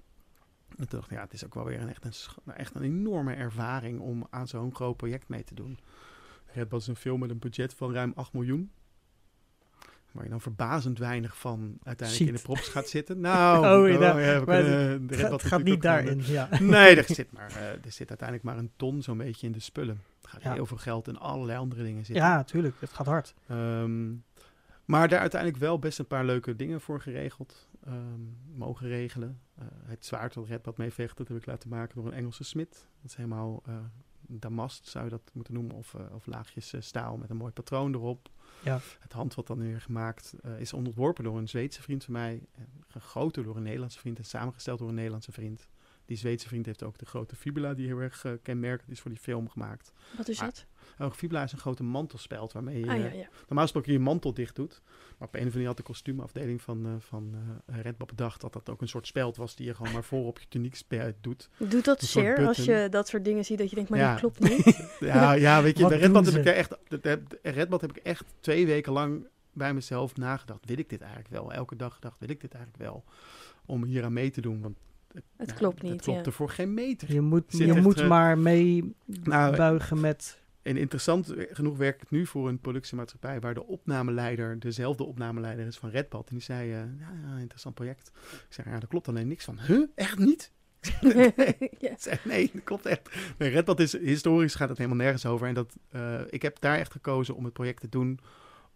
[SPEAKER 3] En toen dacht ik, ja, het is ook wel weer een, echt, een, nou, echt een enorme ervaring om aan zo'n groot project mee te doen. Het was een film met een budget van ruim 8 miljoen. Waar je dan verbazend weinig van uiteindelijk in de props gaat zitten. Nou,
[SPEAKER 1] Oh, ja,
[SPEAKER 3] we
[SPEAKER 1] maar
[SPEAKER 3] kunnen de
[SPEAKER 1] Het
[SPEAKER 3] Red
[SPEAKER 1] gaat, niet daarin, ja.
[SPEAKER 3] eh, Nee, er zit, maar, eh, er zit uiteindelijk maar een ton zo'n beetje in de spullen. Er gaat
[SPEAKER 1] Ja.
[SPEAKER 3] heel veel geld en allerlei andere dingen zitten.
[SPEAKER 1] Ja, tuurlijk. Het gaat hard.
[SPEAKER 3] Ehm, maar daar uiteindelijk wel best een paar leuke dingen voor geregeld. Ehm, mogen regelen. Eh, het zwaard dat Redbad mee vecht, dat heb ik laten maken door een Engelse smid. Dat is helemaal eh, damast, zou je dat moeten noemen. Of, eh, of laagjes staal met een mooi patroon erop.
[SPEAKER 1] Ja.
[SPEAKER 3] Het handvat dan weer gemaakt is ontworpen door een Zweedse vriend van mij. En gegoten door een Nederlandse vriend en samengesteld door een Nederlandse vriend. Die Zweedse vriend heeft ook de grote fibula die heel erg eh, kenmerkend is voor die film gemaakt.
[SPEAKER 2] Wat is
[SPEAKER 3] Ah,
[SPEAKER 2] dat?
[SPEAKER 3] Oh, fibula is een grote mantelspeld waarmee je
[SPEAKER 2] Ah ja, ja.
[SPEAKER 3] normaal gesproken je mantel dicht doet. Maar op een of andere manier had de kostuumafdeling van, eh van eh Red Bull bedacht dat dat ook een soort speld was die je gewoon maar voor op je tuniek doet.
[SPEAKER 2] Doet dat
[SPEAKER 3] Een
[SPEAKER 2] zeer als je dat soort dingen ziet dat je denkt, maar
[SPEAKER 3] Ja.
[SPEAKER 2] dat klopt niet?
[SPEAKER 3] Ja, ja weet je, bij Red Bull heb ik er echt, de- de- de Red Bull heb ik echt twee weken lang bij mezelf nagedacht. Wil ik dit eigenlijk wel? Elke dag gedacht, wil ik dit eigenlijk wel? Om hier aan mee te doen, want
[SPEAKER 2] Het
[SPEAKER 3] ja,
[SPEAKER 2] klopt
[SPEAKER 3] Het
[SPEAKER 2] niet,
[SPEAKER 3] klopt
[SPEAKER 2] ja.
[SPEAKER 3] er voor geen meter.
[SPEAKER 1] Je moet,
[SPEAKER 3] Zit
[SPEAKER 1] je moet
[SPEAKER 3] eh,
[SPEAKER 1] maar mee
[SPEAKER 3] Nou,
[SPEAKER 1] buigen met...
[SPEAKER 3] En interessant genoeg werk ik nu voor een productiemaatschappij waar de opnameleider dezelfde opnameleider is van Redbad. En die zei, eh, ja, ja, interessant project. Ik zei, ja, daar klopt alleen niks van. Huh? Echt niet? nee.
[SPEAKER 2] ja.
[SPEAKER 3] Nee, dat klopt echt. Nee, Redbad is, historisch gaat het helemaal nergens over. En dat, eh, ik heb daar echt gekozen om het project te doen,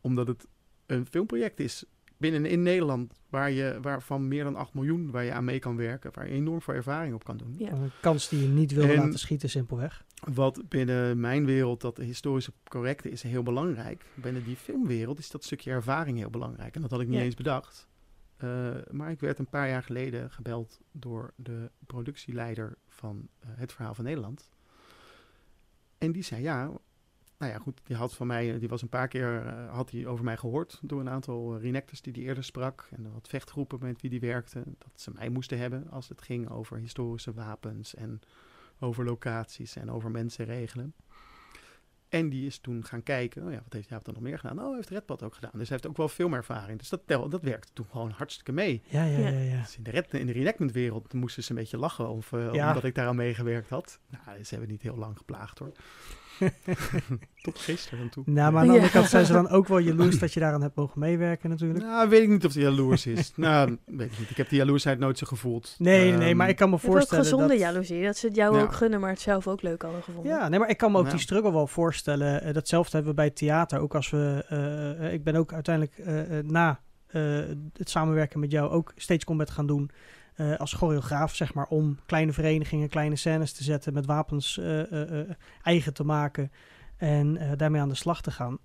[SPEAKER 3] omdat het een filmproject is binnen in Nederland, waar je, waarvan meer dan 8 miljoen, waar je aan mee kan werken, waar je enorm veel ervaring op kan doen.
[SPEAKER 2] Ja.
[SPEAKER 1] Een kans die je niet wil
[SPEAKER 3] En-
[SPEAKER 1] laten schieten, simpelweg.
[SPEAKER 3] Wat binnen mijn wereld, dat historische correcte is heel belangrijk. Binnen die filmwereld is dat stukje ervaring heel belangrijk. En dat had ik niet
[SPEAKER 2] Ja.
[SPEAKER 3] eens bedacht. Uh, maar ik werd een paar jaar geleden gebeld door de productieleider van uh, Het Verhaal van Nederland. En die zei, ja, nou ja, goed, die had van mij, die was een paar keer, uh, had hij over mij gehoord door een aantal uh, reenactors die die eerder sprak. En wat vechtgroepen met wie die werkte, dat ze mij moesten hebben als het ging over historische wapens en over locaties en over mensen regelen. En die is toen gaan kijken, oh ja, wat heeft hij dan nog meer gedaan? Oh, heeft Redpad ook gedaan. Dus hij heeft ook wel filmervaring. Dus dat, tel, dat werkte toen gewoon hartstikke mee.
[SPEAKER 1] Ja, ja, ja. ja.
[SPEAKER 3] Dus in de, red, in de reenactment wereld moesten ze een beetje lachen of, uh,
[SPEAKER 1] Ja.
[SPEAKER 3] omdat ik daar aan meegewerkt had. Nou, ze hebben niet heel lang geplaagd hoor. Tot gisteren en toe.
[SPEAKER 1] Nou, maar aan de andere kant zijn ze dan ook wel jaloers dat je daaraan hebt mogen meewerken natuurlijk.
[SPEAKER 3] Nou, weet ik niet of hij jaloers is. nou, weet ik niet. Ik heb die jaloersheid nooit zo gevoeld.
[SPEAKER 1] Nee, nee,
[SPEAKER 3] Ehm,
[SPEAKER 1] maar ik kan me
[SPEAKER 2] hebt ook
[SPEAKER 1] voorstellen
[SPEAKER 2] gezonde
[SPEAKER 1] dat...
[SPEAKER 2] jaloezie, dat ze het jou
[SPEAKER 3] Ja.
[SPEAKER 2] ook gunnen, maar het zelf ook leuk hadden gevonden.
[SPEAKER 1] Ja, nee, maar ik kan me ook
[SPEAKER 3] Ja.
[SPEAKER 1] die struggle wel voorstellen. Eh, datzelfde hebben we bij het theater. Ook als we... eh, eh, ik ben ook uiteindelijk na eh, het samenwerken met jou ook Stage Combat gaan doen. Eh, als choreograaf, zeg maar, om kleine verenigingen, kleine scènes te zetten, met wapens eh, eh, eigen te maken en daarmee aan de slag te gaan.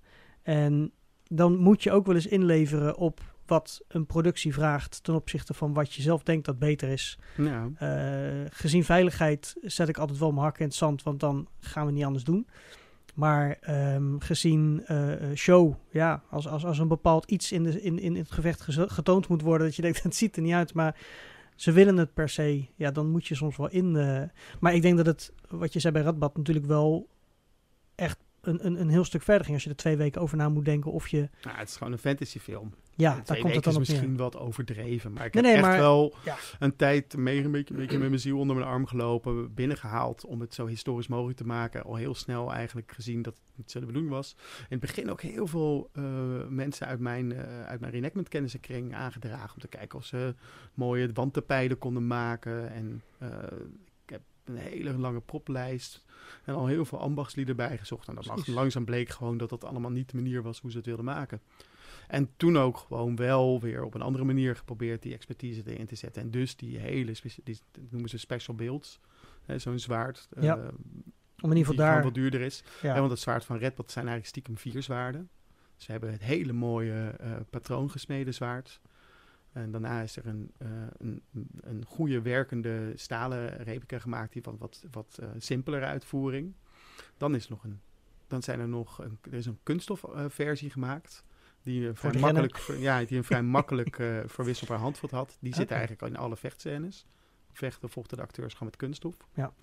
[SPEAKER 1] En dan moet je ook wel eens inleveren op wat een productie vraagt ten opzichte van wat je zelf denkt dat beter is. Uh, gezien veiligheid zet ik altijd wel mijn hak in het zand, want dan gaan we niet anders doen. Maar um, gezien uh, show, ja, als, als, als een bepaald iets in, de, in, in het gevecht getoond moet worden, dat je denkt, het ziet er niet uit, maar ze willen het per se, ja, dan moet je soms wel in. Uh, maar ik denk dat het, wat je zei bij Radbad, natuurlijk wel echt een, een, een heel stuk verder ging. Als je er twee weken over na moet denken of je...
[SPEAKER 3] Nou, het is gewoon een fantasyfilm.
[SPEAKER 1] Ja, daar komt het dan
[SPEAKER 3] is misschien
[SPEAKER 1] neer.
[SPEAKER 3] wat overdreven. Maar ik
[SPEAKER 1] Nee,
[SPEAKER 3] heb
[SPEAKER 1] nee,
[SPEAKER 3] echt
[SPEAKER 1] maar-
[SPEAKER 3] wel
[SPEAKER 1] ja.
[SPEAKER 3] een tijd mee, een, beetje, een beetje met mijn ziel onder mijn arm gelopen. Binnengehaald om het zo historisch mogelijk te maken. Al heel snel eigenlijk gezien dat het niet zo de bedoeling was. In het begin ook heel veel eh, mensen uit mijn, uh, uit mijn reenactment kennissenkring aangedragen. Om te kijken of ze mooie wandtapijden konden maken. En uh, ik heb een hele lange proplijst. En al heel veel ambachtslieden bijgezocht. En dat lang, langzaam bleek gewoon dat dat allemaal niet de manier was hoe ze het wilden maken. En toen ook gewoon wel weer op een andere manier geprobeerd die expertise erin te zetten. En dus die hele, die noemen ze special builds. Zo'n zwaard.
[SPEAKER 1] Ja.
[SPEAKER 3] Uh,
[SPEAKER 1] Om in ieder geval daar...
[SPEAKER 3] wat duurder is.
[SPEAKER 1] Ja.
[SPEAKER 3] Ja. want het zwaard van Redbad zijn eigenlijk stiekem vier zwaarden. Ze hebben het hele mooie uh, patroon gesneden zwaard. En daarna is er een, uh, een, een goede werkende stalen replica gemaakt, die van wat, wat uh, simpelere uitvoering. Dan is nog een, dan zijn er nog een, er is een kunststofversie uh, gemaakt. Die, een vrij makkelijk, ja, die een vrij makkelijk uh, verwisselbaar handvat had. Die zit
[SPEAKER 1] Okay.
[SPEAKER 3] eigenlijk in alle vechtscènes. Vechten vochten de acteurs gewoon met kunststof.
[SPEAKER 1] Ja.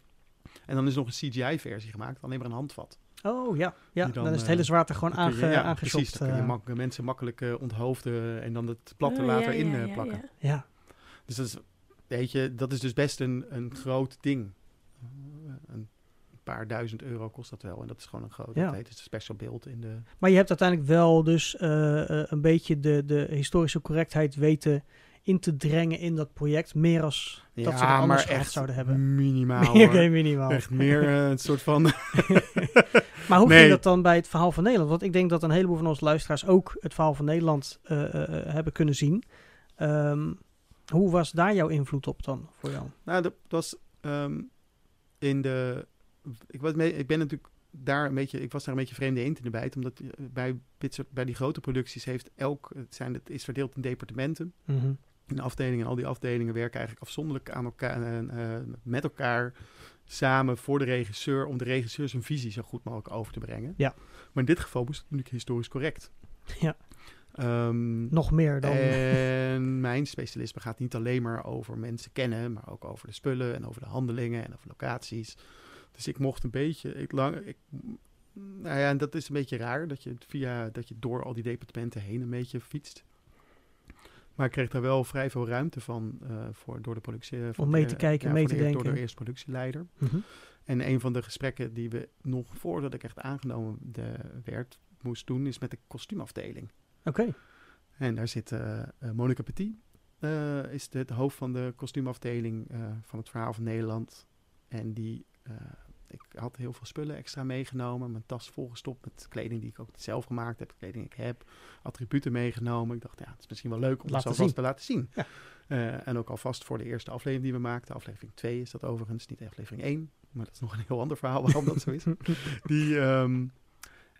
[SPEAKER 3] En dan is nog een CGI-versie gemaakt, alleen maar een handvat.
[SPEAKER 1] Oh ja, ja. Dan,
[SPEAKER 3] dan,
[SPEAKER 1] is het hele
[SPEAKER 3] eh,
[SPEAKER 1] zwaard er gewoon aange,
[SPEAKER 3] je- ja,
[SPEAKER 1] aangeschopt.
[SPEAKER 3] precies. Dan kun je
[SPEAKER 1] eh,
[SPEAKER 3] mak- mensen makkelijk eh, onthoofden en dan het platte
[SPEAKER 2] Oh,
[SPEAKER 3] later
[SPEAKER 2] ja,
[SPEAKER 3] in
[SPEAKER 2] ja,
[SPEAKER 3] eh,
[SPEAKER 2] ja,
[SPEAKER 3] plakken.
[SPEAKER 2] ja.
[SPEAKER 1] ja.
[SPEAKER 3] Dus dat is weet je, dat is dus best een, een groot ding. Een paar duizend euro kost dat wel. En dat is gewoon een groot.
[SPEAKER 1] Ja.
[SPEAKER 3] Dat heet dus een special beeld in de.
[SPEAKER 1] Maar je hebt uiteindelijk wel dus eh, eh, een beetje de, de historische correctheid weten in te drengen in dat project. Meer als dat ze er anders
[SPEAKER 3] maar echt
[SPEAKER 1] zouden hebben.
[SPEAKER 3] minimaal.
[SPEAKER 1] Meer, minimaal.
[SPEAKER 3] Echt meer eh, een soort van.
[SPEAKER 1] Maar hoe
[SPEAKER 3] Nee.
[SPEAKER 1] ging dat dan bij het verhaal van Nederland? Want ik denk dat een heleboel van onze luisteraars ook het verhaal van Nederland hebben kunnen zien. Ehm, hoe was daar jouw invloed op dan voor jou?
[SPEAKER 3] Nou, dat was ehm, in de. Ik, was mee, ik ben natuurlijk daar een beetje. Ik was daar een beetje vreemde eend in de bijt. Omdat eh, bij, bij die grote producties heeft elk. Het, zijn, het is verdeeld in departementen. In afdelingen. En al die afdelingen werken eigenlijk afzonderlijk aan elkaar. eh, eh, met elkaar samen voor de regisseur. Om de regisseur zijn visie zo goed mogelijk over te brengen.
[SPEAKER 1] Ja.
[SPEAKER 3] Maar in dit geval moest het natuurlijk historisch correct.
[SPEAKER 1] Ja.
[SPEAKER 3] Ehm,
[SPEAKER 1] Nog meer dan...
[SPEAKER 3] en mijn specialisme gaat niet alleen maar over mensen kennen, maar ook over de spullen en over de handelingen en over locaties. Dus ik mocht een beetje, ik lang, ik, nou ja, en dat is een beetje raar dat je via, dat je door al die departementen heen een beetje fietst. Maar ik kreeg daar wel vrij veel ruimte van eh, voor, door de productie. eh,
[SPEAKER 1] Om
[SPEAKER 3] de-
[SPEAKER 1] mee te kijken,
[SPEAKER 3] ja,
[SPEAKER 1] mee te
[SPEAKER 3] de, Door
[SPEAKER 1] denken.
[SPEAKER 3] de eerste productieleider.
[SPEAKER 1] Mhm.
[SPEAKER 3] En een van de gesprekken die we nog voordat ik echt aangenomen de, werd, moest doen, is met de kostuumafdeling.
[SPEAKER 1] Oké.
[SPEAKER 3] En daar zit eh, Monica Petit, is de, het hoofd van de kostuumafdeling van het Verhaal van Nederland. En die, ik had heel veel spullen extra meegenomen, mijn tas volgestopt met kleding die ik ook zelf gemaakt heb, kleding ik heb, attributen meegenomen. Ik dacht, ja, het is misschien wel leuk om
[SPEAKER 1] Laten
[SPEAKER 3] het zo
[SPEAKER 1] zien.
[SPEAKER 3] vast te laten zien.
[SPEAKER 1] Ja.
[SPEAKER 3] Eh, en ook alvast voor de eerste aflevering die we maakten, aflevering 2 is dat overigens, niet aflevering 1, maar dat is nog een heel ander verhaal waarom dat zo is. Die, ehm,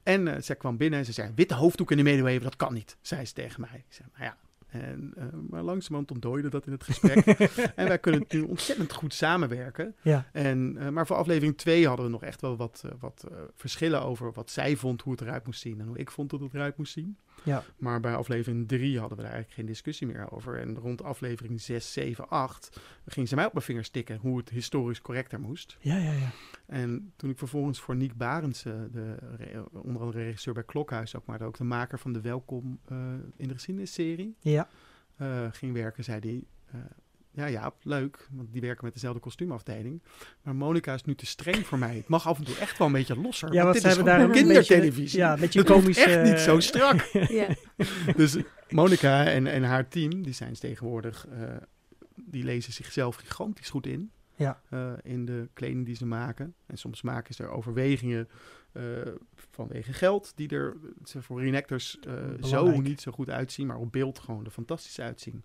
[SPEAKER 3] en eh, zij kwam binnen en ze zei, witte hoofddoek in de middeleeuwen, dat kan niet, zei ze tegen mij. Ik zei, nou ja. En, eh, maar langzamerhand ontdooide dat in het gesprek. en wij kunnen nu ontzettend goed samenwerken.
[SPEAKER 1] Ja.
[SPEAKER 3] En, eh, maar voor aflevering 2 hadden we nog echt wel wat, eh, wat verschillen over wat zij vond hoe het eruit moest zien en hoe ik vond dat het eruit moest zien.
[SPEAKER 1] Ja.
[SPEAKER 3] Maar bij aflevering 3 hadden we daar eigenlijk geen discussie meer over. En rond aflevering 6, 7, 8 ging ze mij op mijn vingers tikken hoe het historisch correcter moest.
[SPEAKER 1] Ja, ja, ja.
[SPEAKER 3] En toen ik vervolgens voor Niek Barendse, de onder andere regisseur bij Klokhuis ook, maar ook de maker van de Welkom eh, in de geschiedenisserie,
[SPEAKER 1] Ja.
[SPEAKER 3] eh, ging werken, zei hij... eh, ja, ja, leuk, want die werken met dezelfde kostuumafdeling. Maar Monica is nu te streng voor mij. Het mag af en toe echt wel een beetje losser.
[SPEAKER 1] Ja, want
[SPEAKER 3] dit is
[SPEAKER 1] hebben daar een
[SPEAKER 3] kindertelevisie.
[SPEAKER 1] beetje- ja,
[SPEAKER 3] hoeft
[SPEAKER 1] komische-
[SPEAKER 3] echt niet zo strak.
[SPEAKER 2] Ja.
[SPEAKER 3] dus Monica en, en haar team, die zijn tegenwoordig, eh, die lezen zichzelf gigantisch goed in.
[SPEAKER 1] Ja.
[SPEAKER 3] eh, in de kleding die ze maken. En soms maken ze er overwegingen eh, vanwege geld, die er ze voor reenactors zo niet zo goed uitzien, maar op beeld gewoon er fantastisch uitzien.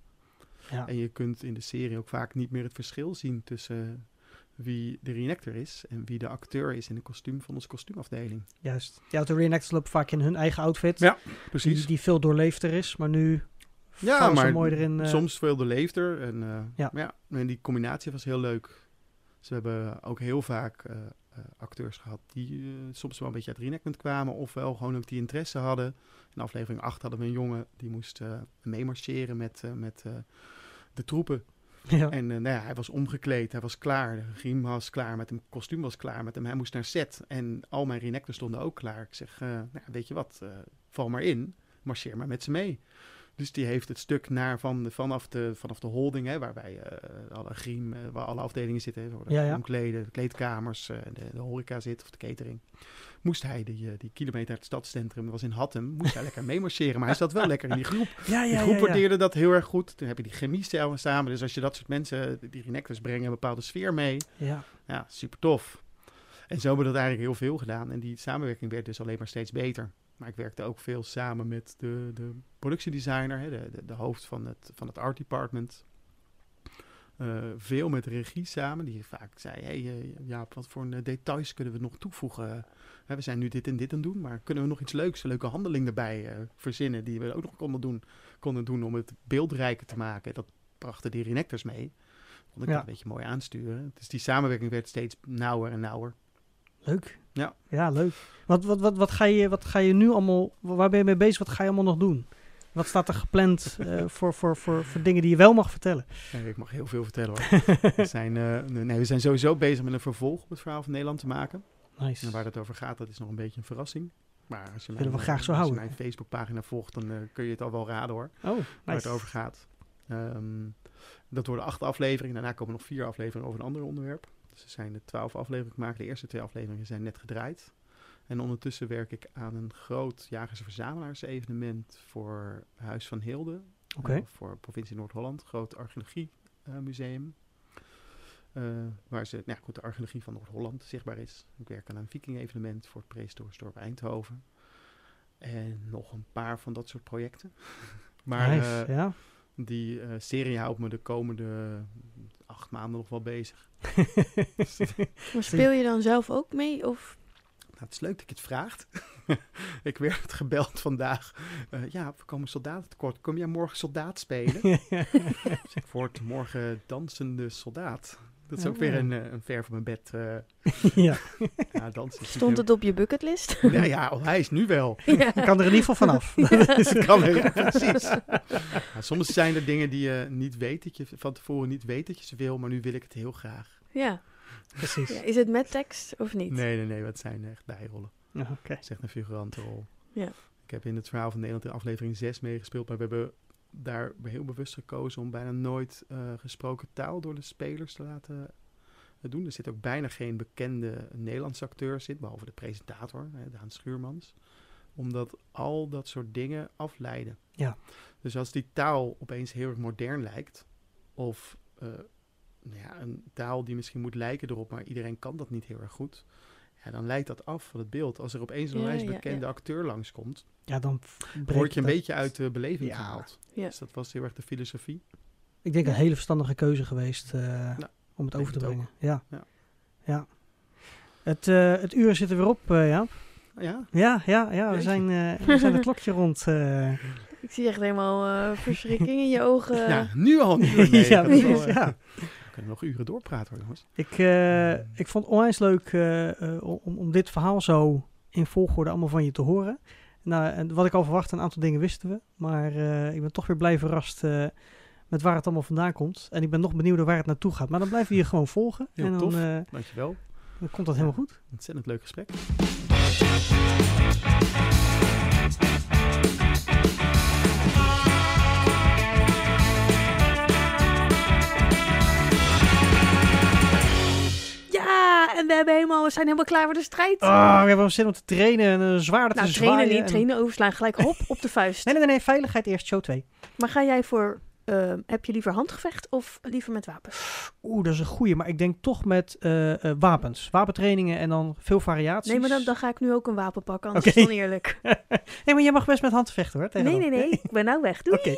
[SPEAKER 1] Ja.
[SPEAKER 3] En je kunt in de serie ook vaak niet meer het verschil zien tussen wie de reenactor is en wie de acteur is in de kostuum van onze kostuumafdeling.
[SPEAKER 1] Juist. Ja, de reenactors lopen vaak in hun eigen outfit.
[SPEAKER 3] Ja, Precies.
[SPEAKER 1] die veel doorleefder is, maar nu
[SPEAKER 3] Ja, maar
[SPEAKER 1] mooi erin. eh,
[SPEAKER 3] soms veel de leefder. En, eh,
[SPEAKER 1] Ja.
[SPEAKER 3] ja. en die combinatie was heel leuk. Ze hebben ook heel vaak eh, acteurs gehad die eh, soms wel een beetje uit reenactment kwamen. Ofwel gewoon ook die interesse hadden. In aflevering 8 hadden we een jongen die moest eh meemarcheren met, eh, met eh, de troepen.
[SPEAKER 1] ja.
[SPEAKER 3] En eh, nou ja, hij was omgekleed, hij was klaar. De riem was klaar, met hem kostuum was klaar met hem. Hij moest naar set en al mijn reenactors stonden ook klaar. Ik zeg, eh, nou, weet je wat, eh, val maar in, marcheer maar met ze mee. Dus die heeft het stuk naar van, de- vanaf, de, vanaf de holding, hè, waarbij eh, alle griem, eh, waar alle afdelingen zitten, de
[SPEAKER 1] Ja, ja.
[SPEAKER 3] omkleden, de kleedkamers, eh, de, de horeca zit of de catering. Moest hij die, die kilometer uit het stadscentrum, dat was in Hattem, moest hij lekker mee marcheren. Maar hij zat wel lekker in die groep.
[SPEAKER 1] ja,
[SPEAKER 3] Die groep waardeerde dat heel erg goed. Toen heb je die chemie samen-. Dus als je dat soort mensen, die reenactors brengen een bepaalde sfeer mee.
[SPEAKER 1] Ja.
[SPEAKER 3] Ja, super tof. En zo hebben we dat eigenlijk heel veel gedaan. En die samenwerking werd dus alleen maar steeds beter. Maar ik werkte ook veel samen met de, de productiedesigner, hè, de, de, de hoofd van het, van het art department. Eh, veel met regie samen, die vaak zei: Hey, eh, Jaap, wat voor eh, details kunnen we nog toevoegen? We zijn nu dit en dit aan het doen, maar kunnen we nog iets leuks, een leuke handeling erbij verzinnen die we ook nog konden doen, konden doen om het beeldrijker te maken? Dat brachten die reenactors mee. Vond ik
[SPEAKER 1] Ja.
[SPEAKER 3] dat een beetje mooi aansturen. Dus die samenwerking werd steeds nauwer en nauwer.
[SPEAKER 1] Leuk.
[SPEAKER 3] Ja.
[SPEAKER 1] Ja, leuk. Wat, wat, wat, wat, ga je, wat ga je nu allemaal, waar ben je mee bezig? Wat ga je allemaal nog doen? Wat staat er gepland eh, voor, voor, voor, voor dingen die je wel mag vertellen?
[SPEAKER 3] Nee, ik mag heel veel vertellen hoor. we, zijn, eh, nee, we zijn sowieso bezig met een vervolg op het verhaal van Nederland te maken.
[SPEAKER 1] Nice.
[SPEAKER 3] En waar dat over gaat, dat is nog een beetje een verrassing. Maar als je
[SPEAKER 1] Willen we
[SPEAKER 3] mijn,
[SPEAKER 1] graag zo
[SPEAKER 3] als je
[SPEAKER 1] houden.
[SPEAKER 3] mijn Facebookpagina volgt, dan eh, kun je het al wel raden hoor.
[SPEAKER 1] Oh,
[SPEAKER 3] Waar het
[SPEAKER 1] nice.
[SPEAKER 3] over gaat. Ehm, dat worden acht afleveringen. Daarna komen nog vier afleveringen over een ander onderwerp. Er zijn er twaalf afleveringen gemaakt. De eerste twee afleveringen zijn net gedraaid. En ondertussen werk ik aan een groot jagers-verzamelaars-evenement voor Huis van Hilde. Eh, voor provincie Noord-Holland. Groot archeologiemuseum. Eh, waar ze, nou ja, goed, de archeologie van Noord-Holland zichtbaar is. Ik werk aan een viking-evenement voor het prehistorisch dorp Eindhoven. En nog een paar van dat soort projecten. maar
[SPEAKER 1] Nice,
[SPEAKER 3] eh,
[SPEAKER 1] ja.
[SPEAKER 3] die eh, serie houdt me de komende acht maanden nog wel bezig.
[SPEAKER 2] Maar speel je dan zelf ook mee? Of
[SPEAKER 3] Nou, het is leuk dat je het vraagt. ik werd gebeld vandaag. Eh, ja, we komen soldaten tekort. Kom jij morgen soldaat spelen? dus ik word morgen dansende soldaat. Dat is ook
[SPEAKER 1] Oh.
[SPEAKER 3] weer een, eh, een ver van mijn bed. eh
[SPEAKER 1] ja,
[SPEAKER 3] ja, dansen.
[SPEAKER 2] stond het op je bucketlist?
[SPEAKER 3] Ja, ja, oh, hij is nu wel.
[SPEAKER 2] ja.
[SPEAKER 1] ik kan er in ieder geval vanaf.
[SPEAKER 3] Dat kan er, ja, precies. Ja, soms zijn er dingen die je niet weet, dat je van tevoren niet weet dat je ze wil, maar nu wil ik het heel graag.
[SPEAKER 2] ja.
[SPEAKER 1] Precies.
[SPEAKER 2] Ja, Is het met tekst of niet?
[SPEAKER 3] Nee, nee, nee, wat zijn echt bijrollen.
[SPEAKER 1] Ja, Oké.
[SPEAKER 3] Het is echt een figurantenrol.
[SPEAKER 2] Ja.
[SPEAKER 3] Ik heb in het verhaal van Nederland in aflevering 6 meegespeeld, maar we hebben daar heel bewust gekozen om bijna nooit eh, gesproken taal door de spelers te laten eh, doen. Er zit ook bijna geen bekende Nederlandse acteurs in, behalve de presentator, hè, Daan Schuurmans. Omdat al dat soort dingen afleiden.
[SPEAKER 1] Ja.
[SPEAKER 3] Dus als die taal opeens heel erg modern lijkt, of eh, nou ja, een taal die misschien moet lijken erop, maar iedereen kan dat niet heel erg goed. Ja, dan leidt dat af van het beeld. Als er opeens een
[SPEAKER 2] Ja,
[SPEAKER 3] bekende
[SPEAKER 2] ja.
[SPEAKER 3] acteur langskomt,
[SPEAKER 1] Ja, dan breekt
[SPEAKER 3] word je een beetje uit de beleving
[SPEAKER 1] Ja.
[SPEAKER 3] gehaald.
[SPEAKER 2] Ja.
[SPEAKER 3] Dus dat was heel erg de filosofie.
[SPEAKER 1] Ik denk een hele verstandige keuze geweest eh, om het over te
[SPEAKER 3] het
[SPEAKER 1] brengen. Ja.
[SPEAKER 3] Ja.
[SPEAKER 1] ja. Het, eh, het uur zit er weer op, eh ja.
[SPEAKER 3] Ja,
[SPEAKER 1] Ja, ja, ja. We zijn, eh, we zijn het klokje rond. eh.
[SPEAKER 2] Ik zie echt helemaal eh, verschrikking in je ogen.
[SPEAKER 3] ja nu al. Nee,
[SPEAKER 1] ja,
[SPEAKER 3] wel,
[SPEAKER 1] precies, ja.
[SPEAKER 3] Kunnen nog uren doorpraten hoor, jongens.
[SPEAKER 1] Ik, eh, ik vond het onwijs leuk eh, eh, om, om dit verhaal zo in volgorde allemaal van je te horen. Nou, en wat ik al verwachtte, een aantal dingen wisten we. Maar eh, ik ben toch weer blij verrast eh, met waar het allemaal vandaan komt. En ik ben nog benieuwd waar het naartoe gaat. Maar dan blijven we hier gewoon volgen.
[SPEAKER 3] Heel
[SPEAKER 1] en dan,
[SPEAKER 3] tof.
[SPEAKER 1] eh,
[SPEAKER 3] Dankjewel.
[SPEAKER 1] dan komt dat helemaal goed.
[SPEAKER 3] Ontzettend leuk gesprek.
[SPEAKER 2] En we, hebben helemaal, we zijn helemaal klaar voor de strijd.
[SPEAKER 1] Ah, we hebben zin om te trainen en een zwaarder
[SPEAKER 2] nou,
[SPEAKER 1] te
[SPEAKER 2] trainen
[SPEAKER 1] zwaaien.
[SPEAKER 2] niet,
[SPEAKER 1] en-
[SPEAKER 2] trainen overslaan. Gelijk hop op de vuist.
[SPEAKER 1] Nee, nee, nee, nee, veiligheid eerst, show 2.
[SPEAKER 2] Maar ga jij voor, ehm, heb je liever handgevecht of liever met wapens?
[SPEAKER 1] Oeh, dat is een goeie. Maar ik denk toch met eh, eh, wapens. Wapentrainingen en dan veel variaties.
[SPEAKER 2] Nee, maar dan, dan ga ik nu ook een wapen pakken, anders is het oneerlijk.
[SPEAKER 1] nee, maar jij mag best met hand vechten hoor.
[SPEAKER 2] Nee,
[SPEAKER 1] tegenwoordig.
[SPEAKER 2] nee, nee. Ik ben nou weg. Doei.